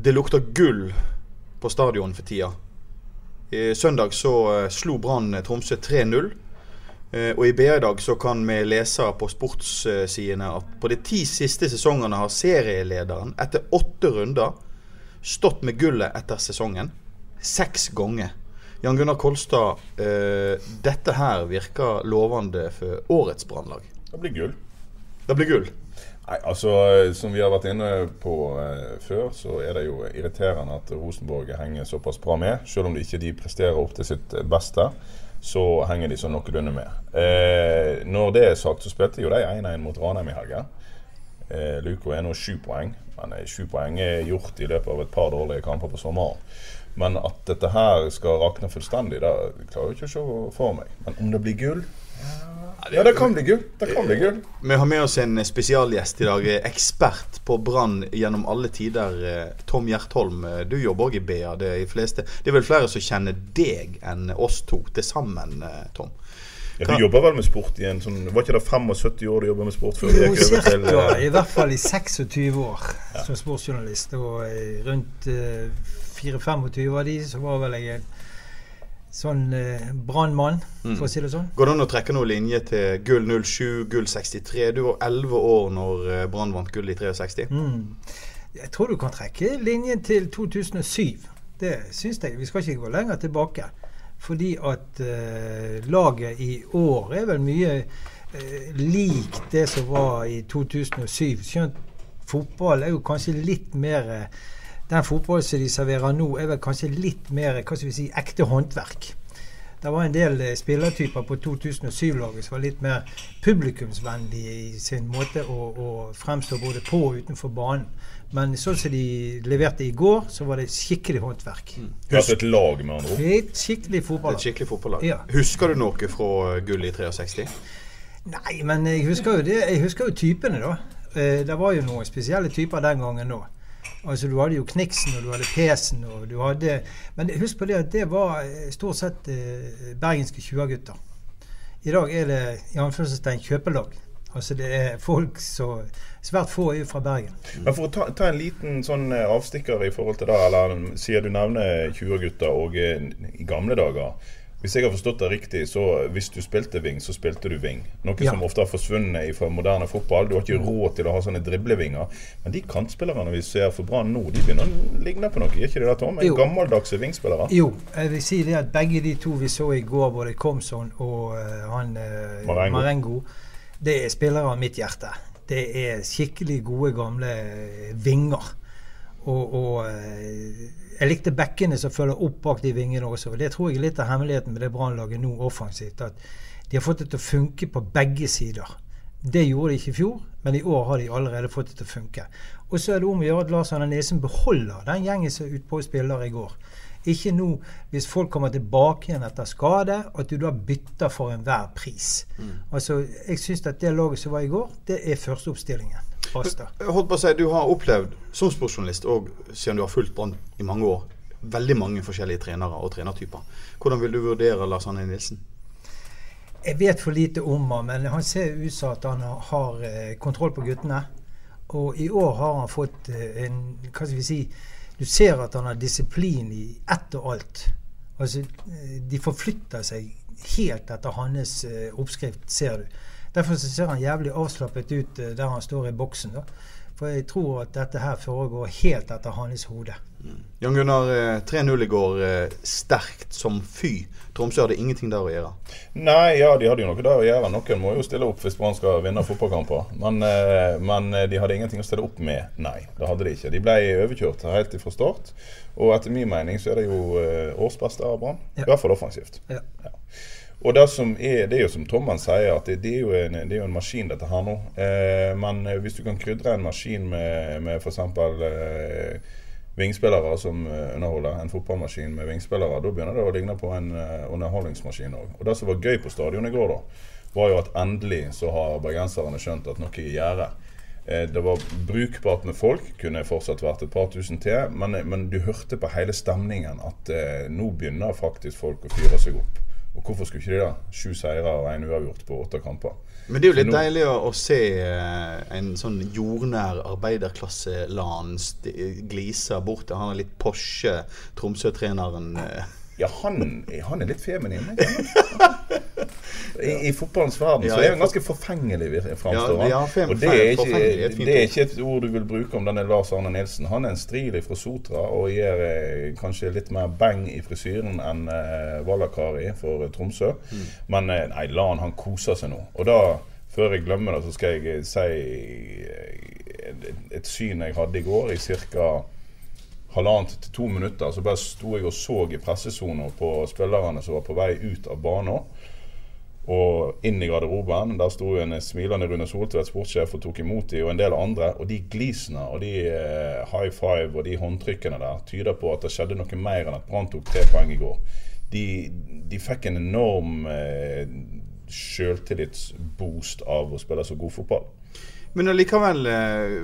Det lukter gull på stadion for tida. I søndag så eh, slo Brann Tromsø 3-0. Eh, Og i BA i dag så kan vi lese på sportssidene at på de ti siste sesongene har serielederen etter åtte runder stått med gullet etter sesongen. Seks ganger. Jan Gunnar Kolstad, eh, dette her virker lovende for årets Brannlag. Det blir gull. Det blir gull. Nei, altså Som vi har vært inne på eh, før, så er det jo irriterende at Rosenborg henger såpass bra med. Selv om de ikke de presterer opp til sitt beste, så henger de sånn noenlunde med. Eh, når det er sagt, så spilte jo de 1-1 mot Ranheim i helgen. Eh, Luko er nå sju poeng, men eh, sju poeng er gjort i løpet av et par dårlige kamper på sommeren. Men at dette her skal rakne fullstendig, det klarer jeg ikke å se for meg. Men om det blir gull Ja, det kan bli gull. Det kan bli gull. Vi har med oss en spesialgjest i dag. eh, Ekspert på brann gjennom alle tider. eh, Tom Gjertholm, eh, du jobber òg i BA. Det er, de fleste. det er vel flere som kjenner deg enn oss to til sammen, eh, Tom. Ja, du jobber vel med sport i en sånn Var ikke det 75 år du jobba med sport før Jo, cirka, eh, i hvert fall i 26 år som sportsjournalist. Og eh, rundt eh, 24-25 av de så var vel jeg en sånn eh, brannmann, for å si det sånn. Går det an å trekke noen linje til gull 07, gull 63? Du var 11 år når eh, Brann vant gull i 63. Mm. Jeg tror du kan trekke linjen til 2007. Det syns jeg. Vi skal ikke gå lenger tilbake. Fordi at eh, laget i år er vel mye eh, lik det som var i 2007. Skjønt fotball er jo kanskje litt mer eh, Den fotballen som de serverer nå, er vel kanskje litt mer hva skal vi si, ekte håndverk. Det var en del eh, spillertyper på 2007-laget som var litt mer publikumsvennlige i sin måte å, å fremstå både på og utenfor banen. Men sånn som de leverte i går, så var det skikkelig håndverk. Altså et lag, med andre ord. Et skikkelig Det er et skikkelig fotballag. Ja. Husker du noe fra gullet i 63? Nei, men jeg husker jo, det, jeg husker jo typene, da. Eh, det var jo noen spesielle typer den gangen nå. Altså Du hadde jo Kniksen og du hadde Pesen og du hadde Men husk på det at det var eh, stort sett eh, bergenske 20-gutter. I dag er det i anførselstegn kjøpelag. Altså det er folk så Svært få er fra Bergen. Men for å ta, ta en liten sånn eh, avstikker i forhold til det, eller siden du nevner 20-gutter og eh, i gamle dager. Hvis jeg har forstått det riktig, så hvis du spilte wing, så spilte du wing. Noe Ja. som ofte har forsvunnet fra moderne fotball. Du har ikke råd til å ha sånne driblevinger. Men de kantspillerne vi ser for Brann nå, de begynner å ligne på noe. Gjør ikke det, da, Tom? En gammeldagse wingspillere. Jo, jeg vil si det at begge de to vi så i går, både Komson og uh, han uh, Marengo. Marengo. det er spillere av mitt hjerte. Det er skikkelig gode, gamle eh, vinger. Og, og eh, jeg likte bekkene som følger opp bak de vingene også. og Det tror jeg er litt av hemmeligheten med det Brannlaget nå offensivt. At de har fått det til å funke på begge sider. Det gjorde de ikke i fjor, men i år har de allerede fått det til å funke. Og så er det om å gjøre at Lars Arne Nesen beholder den gjengen som utpå spiller i går. Ikke nå, hvis folk kommer tilbake igjen etter skade, at du da bytter for enhver pris. Altså, Jeg syns at det laget som var i går, det er førsteoppstillingen. Jeg holdt på å si, Du har opplevd som sportsjournalist, og siden du har fulgt Brann i mange år, veldig mange forskjellige trenere og trenertyper. Hvordan vil du vurdere Lars Anne Nilsen? Jeg vet for lite om han, men han ser ut som at han har- eh, kontroll på guttene. Og i år har han fått eh, en Hva skal vi si Du ser at han har disiplin i ett og alt. Altså, eh, de forflytter seg helt etter hans oppskrift, ser du. Derfor så ser han jævlig avslappet ut eh, der han står i boksen. da. For jeg tror at dette her foregår helt etter hans hode. Jan Gunnar, eh, 3-0 i går. eh, Sterkt som fy. Tromsø hadde ingenting der å gjøre. Nei, ja, de hadde jo noe der å gjøre. Noen må jo stille opp hvis Brann skal vinne fotballkamper. Men, eh, men eh, de hadde ingenting å stille opp med. Nei, det hadde de ikke. De ble overkjørt helt fra start. Og etter min mening så er det jo eh, årsbeste av Brann. Ja. I hvert fall offensivt. Ja. Og det som er, det er jo som Tomman sier, at det, det, er, jo en, det er jo en maskin dette her nå. Eh, men eh, hvis du kan krydre en maskin med, med f.eks. Eh, vingspillere som eh, underholder. En fotballmaskin med vingspillere. Da begynner det å ligne på en uh, underholdningsmaskin òg. Og det som var gøy på stadion i går, da, var jo at endelig så har bergenserne skjønt at noe er i gjære. Eh, Det var brukbart med folk, kunne fortsatt vært et par tusen til. Men, men du hørte på hele stemningen at eh, nå begynner faktisk folk å fyre seg opp. Og hvorfor skulle ikke de det? Sju seire og én uavgjort på åtte kamper. Men det er jo litt nå- deilig å, å se eh, en sånn jordnær arbeiderklasse-LAN st- glise bort til han er litt Porsche, Tromsø-treneren. eh. Ja, han, han er litt feminin. I, I fotballens verden så er hun ganske forfengelig, framstående. og det er, ikke, et det er ikke et ord du vil bruke om denne Lars Arne Nilsen. Han er en strilig fra Sotra og gir eh, kanskje litt mer beng i frisyren enn eh, Valakari for eh, Tromsø. Mm. Men eh, nei, la han, han koser seg nå. Og da, før jeg glemmer det, så skal jeg eh, si eh, et, et syn jeg hadde i går i ca halvannet til to minutter så bare sto jeg og så i pressesona på spillerne som var på vei ut av banen. Og inn i garderoben. Der sto en smilende Rune Soltvedt, sportssjef, og tok imot de, og en del andre. Og de glisene og de eh, high five og de håndtrykkene der tyder på at det skjedde noe mer enn at Brann tok tre poeng i går. De, de fikk en enorm eh, sjøltillitsboost av å spille så god fotball. Men allikevel, eh,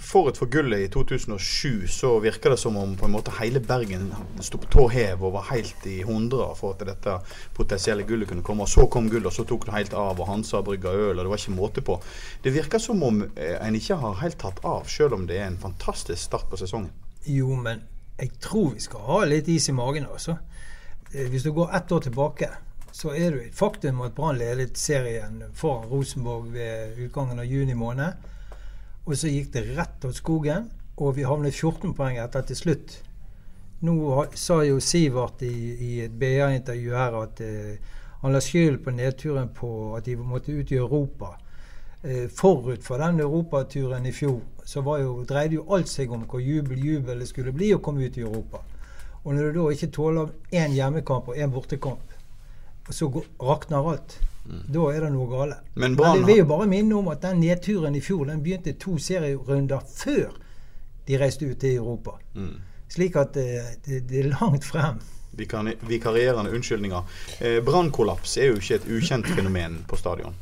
forut for gullet i 2007, så virker det som om på en måte hele Bergen sto på tå hev og var helt i hundre for at dette potensielle gullet kunne komme. Og så kom gullet, og så tok det helt av, og Hansa brygga øl, og det var ikke måte på. Det virker som om eh, en ikke har helt tatt av, selv om det er en fantastisk start på sesongen. Jo, men jeg tror vi skal ha litt is i magen, altså. Eh, Hvis du går ett år tilbake, så er det et faktum at Brann ledet serien foran Rosenborg ved utgangen av juni måned. Og så gikk det rett til skogen, og vi havnet 14 poeng etter til slutt. Nå sa jo Sivert i, i et BA-intervju her at eh, han la skyld på nedturen på at de måtte ut i Europa. Eh, forut for den europaturen i fjor så jo, dreide jo alt seg om hvor jubel jubel det skulle bli å komme ut i Europa. Og når du da ikke tåler én hjemmekamp og én bortekamp, og så rakner alt, da er det noe gale. Men Men Brann jeg vil jo bare minne om at den nedturen i fjor den begynte to serierunder før de reiste ut til Europa. Slik at eh, det, det er langt frem. Vikar- Vikarierende unnskyldninger. Eh, Brannkollaps er jo ikke et ukjent fenomen på stadion.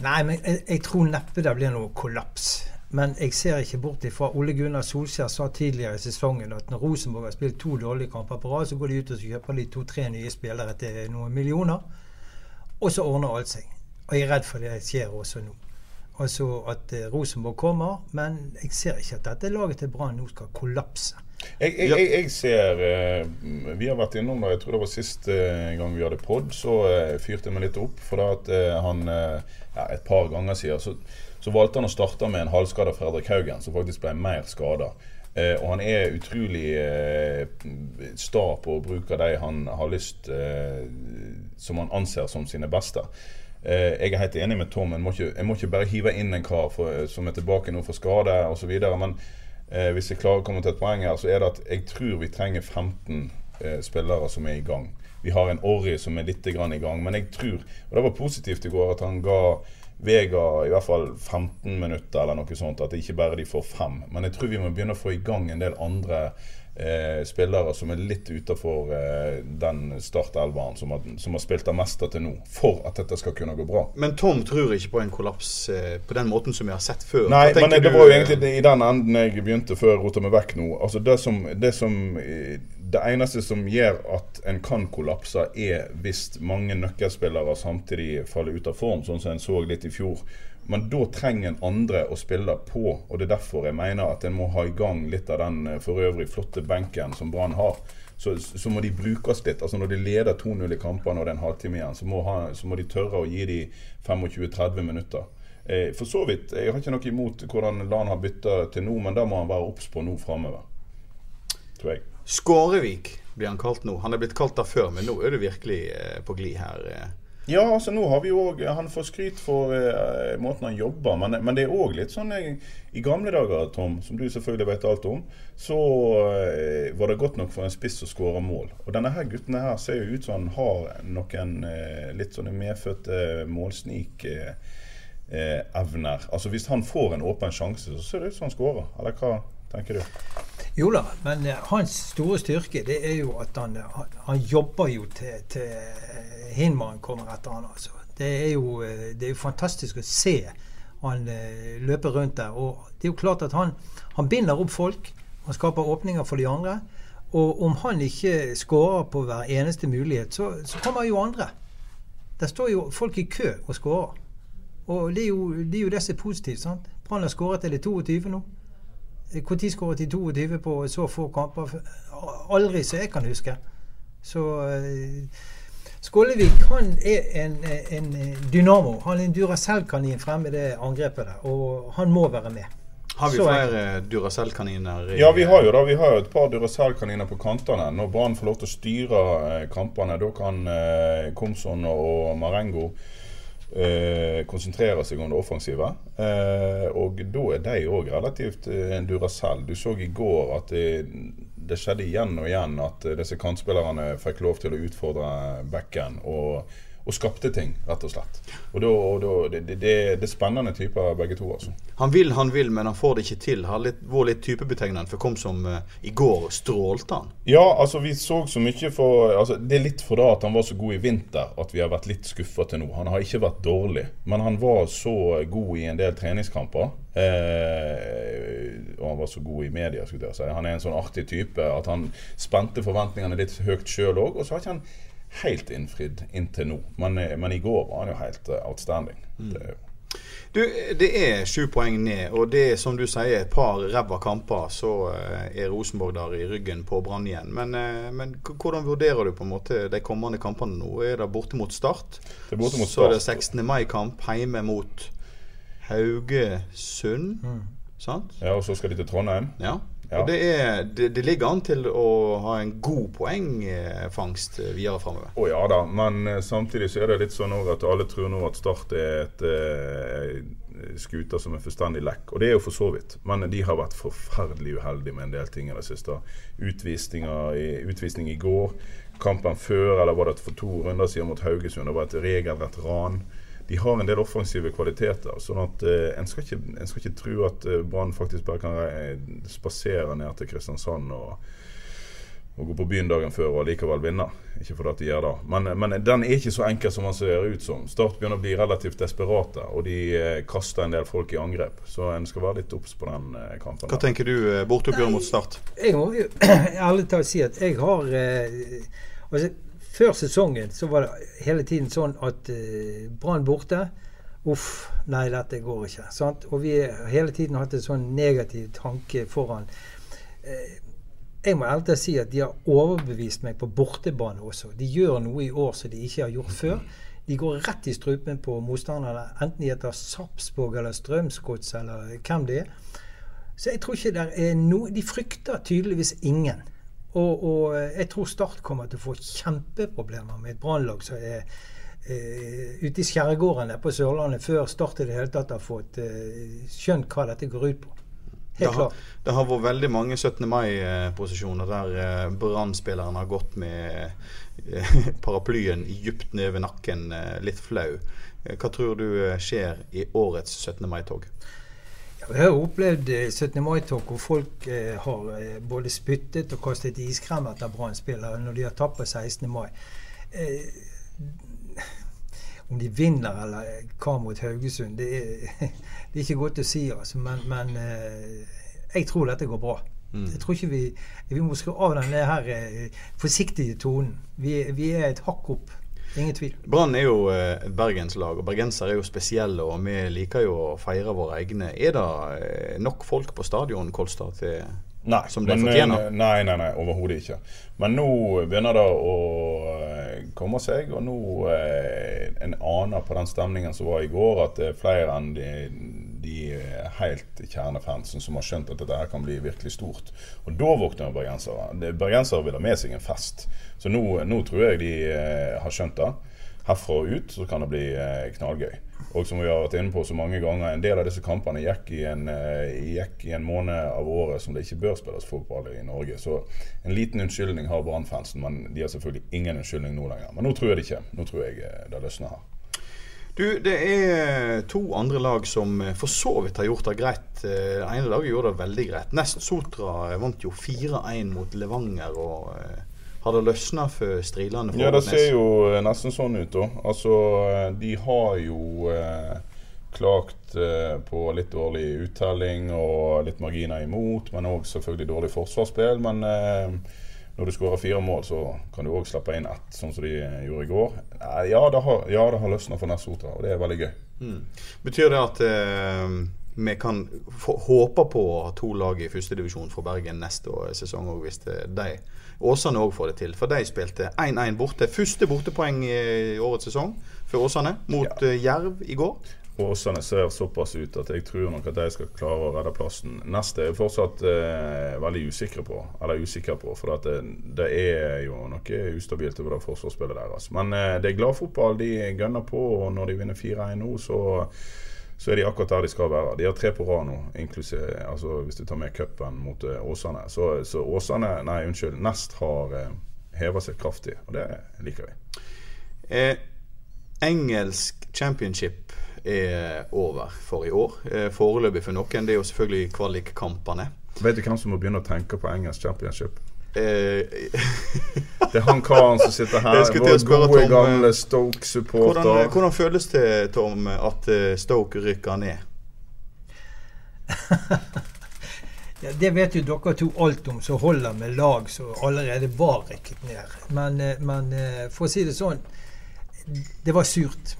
Nei, men jeg, jeg tror neppe det blir noe kollaps. Men jeg ser ikke bort ifra Ole Gunnar Solskjær sa tidligere i sesongen at når Rosenborg har spilt to dårlige kamper på rad, så går de ut og kjøper de to-tre nye spillere til noen millioner. Og så ordner alt seg. Og jeg er redd for det skjer også nå. Altså at eh, Rosenborg kommer, men jeg ser ikke at dette laget til Brann nå skal kollapse. Jeg, jeg, jeg, jeg ser eh, Vi har vært innom det, jeg tror det var sist eh, gang vi hadde pod, så fyrte jeg meg litt opp. For da at han ja, et par ganger siden så, så valgte han å starte med en halvskada Fredrik Haugen, som faktisk ble mer skada. Eh, og han er utrolig eh, sta på å bruke de han har lyst eh, Som han anser som sine beste. Eh, jeg er helt enig med Tom. En må ikke, en må ikke bare hive inn en kar for, som er tilbake nå for skade osv. Men eh, hvis jeg klarer å komme til et poeng her, så er det at jeg tror vi trenger 15 eh, spillere som er i gang. Vi har en Orry som er litt i gang, men jeg tror Og det var positivt i går at han ga Vega i hvert fall 15 minutter eller noe sånt. At det ikke bare de får fem. Men jeg tror vi må begynne å få i gang en del andre eh, spillere som er litt utafor eh, den startelveren som, har- som har spilt det meste til nå, for at dette skal kunne gå bra. Men Tom tror ikke på en kollaps eh, på den måten som vi har sett før. Nei, men det du, var jo eh, egentlig i den enden jeg begynte før jeg rota meg vekk nå. Altså det som, det som eh, Det eneste som gjør at en kan kollapse, er hvis mange nøkkelspillere samtidig faller ut av form, sånn som en så litt i fjor. Men da trenger en andre å spille på, og det er derfor jeg mener at en må ha i gang litt av den eh, for øvrig flotte benken som Brann har. Så, så må de brukes litt. altså Når de leder 2-0 i kampene og det er en halvtime igjen, så må, ha, så må de tørre å gi de 25-30 minutter. Eh, for så vidt, Jeg har ikke noe imot hvordan Lan har bytta til nå, men da må han være obs på nå framover. Tror jeg. Skårevik blir han kalt nå. Han er blitt kalt det før, men nå er du virkelig eh, på glid her. Eh. Ja, altså nå har vi også, Han får skryt for eh, måten han jobber men, men det er òg litt sånn jeg, I gamle dager, Tom, som du selvfølgelig vet alt om, så eh, var det godt nok for en spiss å skåre mål. Og denne her gutten her ser jo ut som han har noen eh, litt sånne medfødte målsnik-evner. Eh, evner. altså Hvis han får en åpen sjanse, så ser det ut som han skårer. Eller hva tenker du? Jo da, men eh, hans store styrke det er jo at han, han, jobber jo til, til eh, Hinman kommer etter han. altså. Det er, jo, eh, det er jo fantastisk å se han løpe rundt der. Og det er jo klart at han, han binder opp folk. Han skaper åpninger for de andre. Og om han ikke skårer på hver eneste mulighet, så, så kommer jo andre. Der står jo folk i kø og skårer. Og det er jo det som er positivt. sant? Brann har skåret til det 22 nå. Når skåret de 22 på så få kamper? Aldri så jeg kan huske. Så eh, Skålevik han er en, en dynamo. Han er en Duracell-kanin fremme i det angrepet der. Og han må være med. Har vi Så flere Duracell-kaniner? Ja, vi har jo da, vi har jo et par Duracell-kaniner på kantene. Når Brann får lov til å styre eh, kampene, da kan eh, Komson og Marengo eh, konsentrere seg om det offensive. Eh, og da er de òg relativt eh, en Duracell. Du så i går at det, det skjedde igjen og igjen at eh, disse kantspillerne fikk lov til å utfordre backen. og og skapte ting, rett og slett. Og da, da, det, det, det, det er spennende typer begge to. altså. Han vil, han vil, men han får det ikke til. Har litt, vært litt typebetegnende. For kom som uh, i går strålte han. Ja, altså vi så så mye for altså, Det er litt for da at han var så god i vinter at vi har vært litt skuffa til nå. Han har ikke vært dårlig, men han var så god i en del treningskamper. Eh, og han var så god i media, skulle jeg si. Han er en sånn artig type at han spente forventningene litt høyt sjøl òg. Og så har ikke han helt innfridd inntil nå. Men, eh, men i går var han jo helt outstanding. outstanding. Det, er jo- Du, det er sju poeng ned, og det er som du sier, et par ræva kamper, så eh, er Rosenborg der i ryggen på Brann igjen. Men, eh, men hvordan vurderer du på en måte de kommende kampene nå? Er det borte mot Start? Det er borte mot Så er det 16. mai-kamp hjemme mot Haugesund. Sant? ja, og så skal de til Trondheim. Ja. Ja. Og det, er, det, det ligger an til å ha en god poengfangst eh, videre framover. Å ja da, men eh, samtidig så er det litt sånn at alle tror nå at Start er et eh, skuter som er fullstendig lekk. Og det er jo for så vidt. Men de har vært forferdelig uheldige med en del ting i det siste. Utvisning i går. Kampen før, eller var det for to runder siden mot Haugesund, det var et regelrett ran. De har en del offensive kvaliteter. sånn at eh, en, skal ikke, en skal ikke tro at eh, Brann faktisk bare kan eh, spasere ned til Kristiansand og og, gå på byen dagen før og likevel vinne. Ikke fordi at de gjør det. Men, men den er ikke så enkel som man ser ut som. Start begynner å bli relativt desperate, og de eh, kaster en del folk i angrep. Så en skal være litt obs på den eh, kampen. Hva der. tenker du bortoppgjør mot Start? Jeg må jo ærlig talt si at jeg har eh, altså, Før sesongen så var det hele tiden sånn at uh, Brann borte Uff, nei, dette går ikke. Sant? Og vi har hele tiden hatt en sånn negativ tanke foran. Uh, jeg må ærlig si at de har overbevist meg på bortebane også. De gjør noe i år som de ikke har gjort før. De går rett i strupen på motstanderne, enten de heter Sarpsborg eller Strømsgods eller hvem det er. Så jeg tror ikke det er noe De frykter tydeligvis ingen. Og, og jeg tror Start kommer til å få kjempeproblemer med et brannlag som er eh, ute i skjærgårdene på Sørlandet før Start i det hele tatt har fått eh, skjønt hva dette går ut på. Det har, klart. det har vært veldig mange 17. mai-posisjoner der eh, Brann-spilleren har gått med eh, paraplyen dypt ned ved nakken, eh, litt flau. Eh, Hva tror du eh, skjer i årets 17. mai-tog? Vi har opplevd eh, 17. mai-tog hvor folk eh, har eh, både spyttet og kastet iskrem etter Brann-spillere når de har tapt på 16. mai. Eh, om de vinner eller hva mot Haugesund, det er, det er ikke godt å si, altså. Men, men eh, jeg tror dette går bra. Jeg tror ikke vi Vi må skru av den her eh, forsiktige tonen. Vi, vi er et hakk opp. Ingen tvil. Brann er jo eh, et bergenslag, og bergensere er jo spesielle, og vi liker jo å feire våre egne. Er det eh, nok folk på stadion, Kolstad, til Nei, som de fortjener? eh, Nei, nei, nei, overhodet ikke. Men nå begynner det å eh, komme seg, og nå eh, en aner på den stemningen som var i går, at det er flere enn de, de helt kjernefansen som har skjønt at dette her kan bli virkelig stort. Og da våkner bergensere. Bergensere vil ha med seg en fest. Så nå, nå tror jeg de eh, har skjønt det. Herfra og ut så kan det bli eh, knallgøy. Og som vi har vært inne på så mange ganger, en del av disse kampene gikk i en, eh, gikk i en måned av året som det ikke bør spilles fotball i Norge. Så en liten unnskyldning har Brann-fansen, men de har selvfølgelig ingen unnskyldning nå lenger. Men nå tror jeg det ikke. Nå tror jeg eh, det løsner her. Du, det er to andre lag som eh, for så vidt har gjort det greit. Eh, Det ene laget gjorde det veldig greit. Nest Sotra vant jo 4-1 mot Levanger. og eh, Har det løsna for strilene? for Ja, det ser jo eh, nesten sånn ut, da. Altså, eh, de har jo eh, klagt eh, på litt dårlig uttelling og litt marginer imot, men òg selvfølgelig dårlig forsvarsspill. Men eh, når du skårer fire mål, så kan du òg slippe inn ett, sånn som de eh, gjorde i går. Eh, Ja, det har, ja, det har løsna for Nessotra, og det er veldig gøy. Mm. Betyr det at eh, vi kan håpe på å ha to lag i førstedivisjon fra Bergen neste sesong òg, hvis de Åsane òg får det til? For de spilte 1-1 borte. Første bortepoeng i årets sesong for Åsane mot ja. Jerv i går. Åsane ser såpass ut at jeg tror nok at de skal klare å redde plassen. Neste er jeg fortsatt eh, veldig usikre på, eller usikker på, for det, det er jo noe ustabilt over det forsvarsspillet deres. Men eh, det er gladfotball. De gønner på, og når de vinner 4-1 nå, så, så er de akkurat der de skal være. De har tre på rad nå, altså hvis du tar med cupen mot eh, Åsane. Så, så Åsane, nei unnskyld, Nest har eh, heva seg kraftig, og det liker vi. Eh, engelsk championship er over for i år. Eh, foreløpig for noen. Det er jo selvfølgelig kvalikkampene. Vet du hvem som må begynne å tenke på engelsk championship? Eh, Det er han karen som sitter her, vår gode Tom, gamle Stoke-supporter. hvordan føles det, Tom, at eh, Stoke rykker ned? Ja, det vet jo dere to alt om, som holder med lag som allerede var rykket ned. Men, eh, men eh, for å si det sånn, det var surt.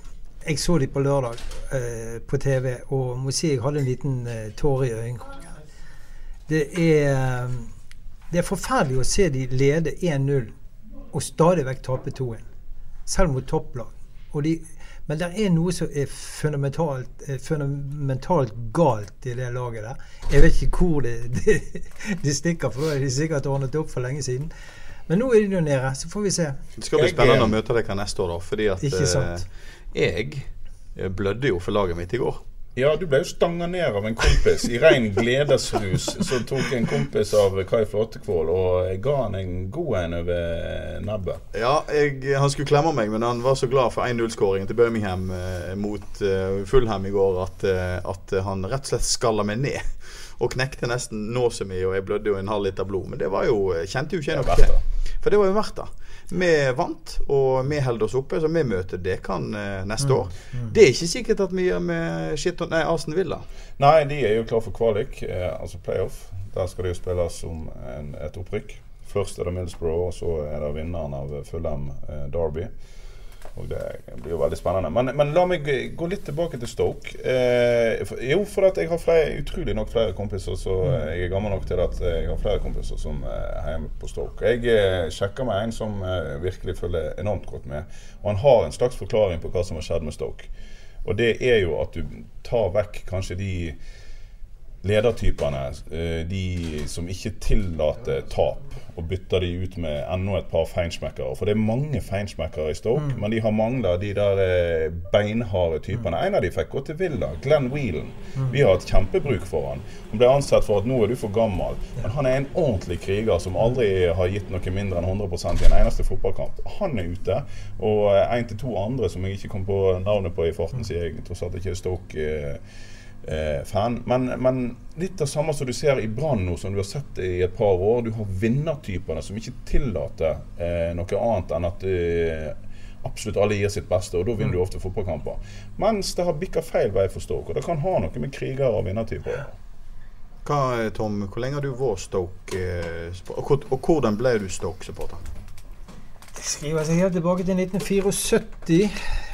Jeg så dem på lørdag eh, på TV, og må si jeg hadde en liten eh, tåre i øyekroken. Det er, eh, det er forferdelig å se de lede 1-0 og stadig vekk tape 2-1. Selv mot topplag. De, men det er noe som er fundamentalt, eh, fundamentalt galt i det laget der. Jeg vet ikke hvor det, det, det stikker, for da er de sikkert ordnet opp for lenge siden. Men nå er de jo nede, så får vi se. Det skal bli spennende eh, å møte dere neste år, da. Fordi at Ikke sant. eh, jeg eh, blødde jo for laget mitt i går. Ja, du ble jo stanga ned av en kompis i ren gledesrus. Så tok en kompis av Kai Flåtekvål og jeg ga han en god en over nebbet. Ja, jeg, han skulle klemme meg, men han var så glad for 1-0-skåringen til Birmingham eh, mot eh, Fulham i går at, eh, at han rett og slett skalla meg ned. Og knekte nesten nåsa mi, og jeg blødde jo en halv liter blod. Men det var jo, kjente jo ikke jeg noe til. For det var jo verdt det. Vi vant, og vi holder oss oppe, så vi møter Dekan eh, neste år. Det er ikke sikkert at vi gjør med Shitton, nei, Arsen Villa. Nei, de er jo klar for kvalik, eh, altså playoff. Der skal det jo spilles som en, et opprykk. Først er det Millsbrough, og så er det vinneren av Fulham eh, Derby. Og det blir jo veldig spennende. Men, men la meg gå litt tilbake til Stoke. Eh, for, jo, for at jeg har flere, utrolig nok flere kompiser, så mm. jeg er gammel nok til at jeg har flere kompiser som eh, heier med på Stoke. Jeg eh, sjekker med en som eh, virkelig følger enormt godt med. Og han har en slags forklaring på hva som har skjedd med Stoke. Og det er jo at du tar vekk kanskje de ledertypene, eh, de som ikke tillater tap, og bytter de ut med enda et par feinschmeckere. For det er mange feinschmeckere i Stoke, men de har mangla de der eh, beinharde typene. En av de fikk gå til Villa, Glenn Whelan. Vi har hatt kjempebruk for han. Han ble ansett for at nå er du for gammel, men han er en ordentlig kriger som aldri har gitt noe mindre enn 100% i en eneste fotballkamp. Han er ute, og eh, en til to andre som jeg ikke kom på navnet på i farten, sier jeg tross alt ikke er Stoke. Eh, fan. Men, men litt av samme som du ser i Brann nå, som du har sett i et par år. Du har vinnertypene som ikke tillater eh, noe annet enn at eh, absolutt alle gir sitt beste, og da vinner du ofte fotballkamper. Mens det har bikka feil vei for Stoke, og det kan ha noe med krigere og vinnertyper å gjøre. Hva, Tom, hvor lenge har du vært Stoke? eh, og, og hvordan ble du Stoke-supporter? Det skriver seg helt tilbake til 1974.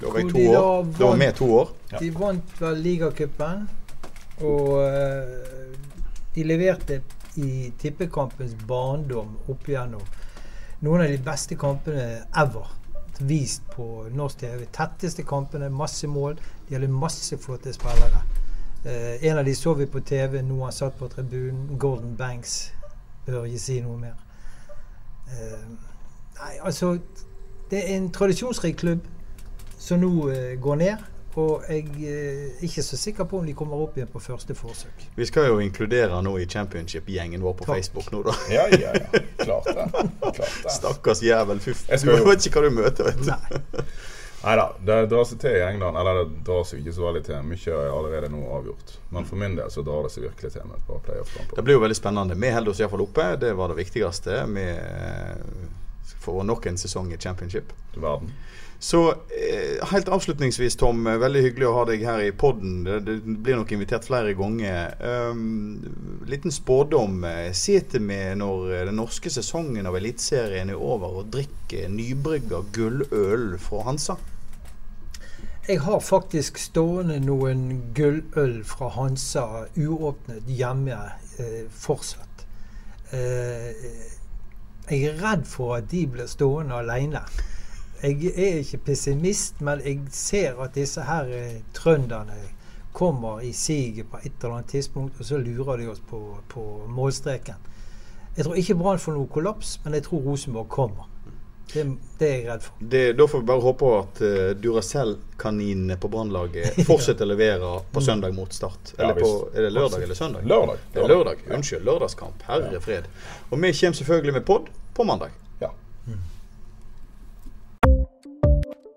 Da var jeg to år. Da var vi to år. Ja. De vant vel ligacupen, og eh, de leverte i tippekampens barndom opp igjennom noen av de beste kampene ever. Vist på norsk TV. Tetteste kampene, masse mål. De hadde masse flotte spillere. Eh, en av de så vi på TV nå han satt på tribunen. Golden Banks. Bør ikke si noe mer. Eh, nei, altså Det er en tradisjonsrik klubb som nå eh, går ned. Og jeg eh, er ikke så sikker på om de kommer opp igjen på første forsøk. Vi skal jo inkludere nå i championship-gjengen vår på Takk. Facebook nå, da. Ja, ja, ja. Klart det. Klart det. Stakkars jævel. Fy f... Jeg Du jo- vet ikke hva du møter, vet du. Nei. Nei da, det drar seg til i England. Eller det drar seg ikke så veldig til. Mye er allerede nå avgjort. Men for min del så drar det seg virkelig til med et par playoff-kamper. Det blir jo veldig spennende. Vi holder oss iallfall oppe. Det var det viktigste. Vi eh, får nok en sesong i championship. Verden. Så eh, helt avslutningsvis, Tom. eh, Veldig hyggelig å ha deg her i podden. Det blir nok invitert flere ganger. Um, liten spådom. eh, Sitter vi når den norske sesongen av Eliteserien er over og drikker nybrygga gulløl fra Hansa? Jeg har faktisk stående noen gulløl fra Hansa uåpnet hjemme eh, fortsatt. Eh, jeg er redd for at de blir stående alene. Jeg er ikke pessimist, men jeg ser at disse her eh, trønderne kommer i siget på et eller annet tidspunkt, og så lurer de oss på, på målstreken. Jeg tror ikke Brann får noe kollaps, men jeg tror Rosenborg kommer. Det, det er jeg redd for. Det, da får vi bare håpe at uh, Duracell-kaninene på Brannlaget fortsetter å levere på søndag mot Start. Ja, på, er det lørdag eller søndag? Lørdag. Det er lørdag. Unnskyld. Lørdagskamp. Herre fred. Og vi kommer selvfølgelig med pod på mandag.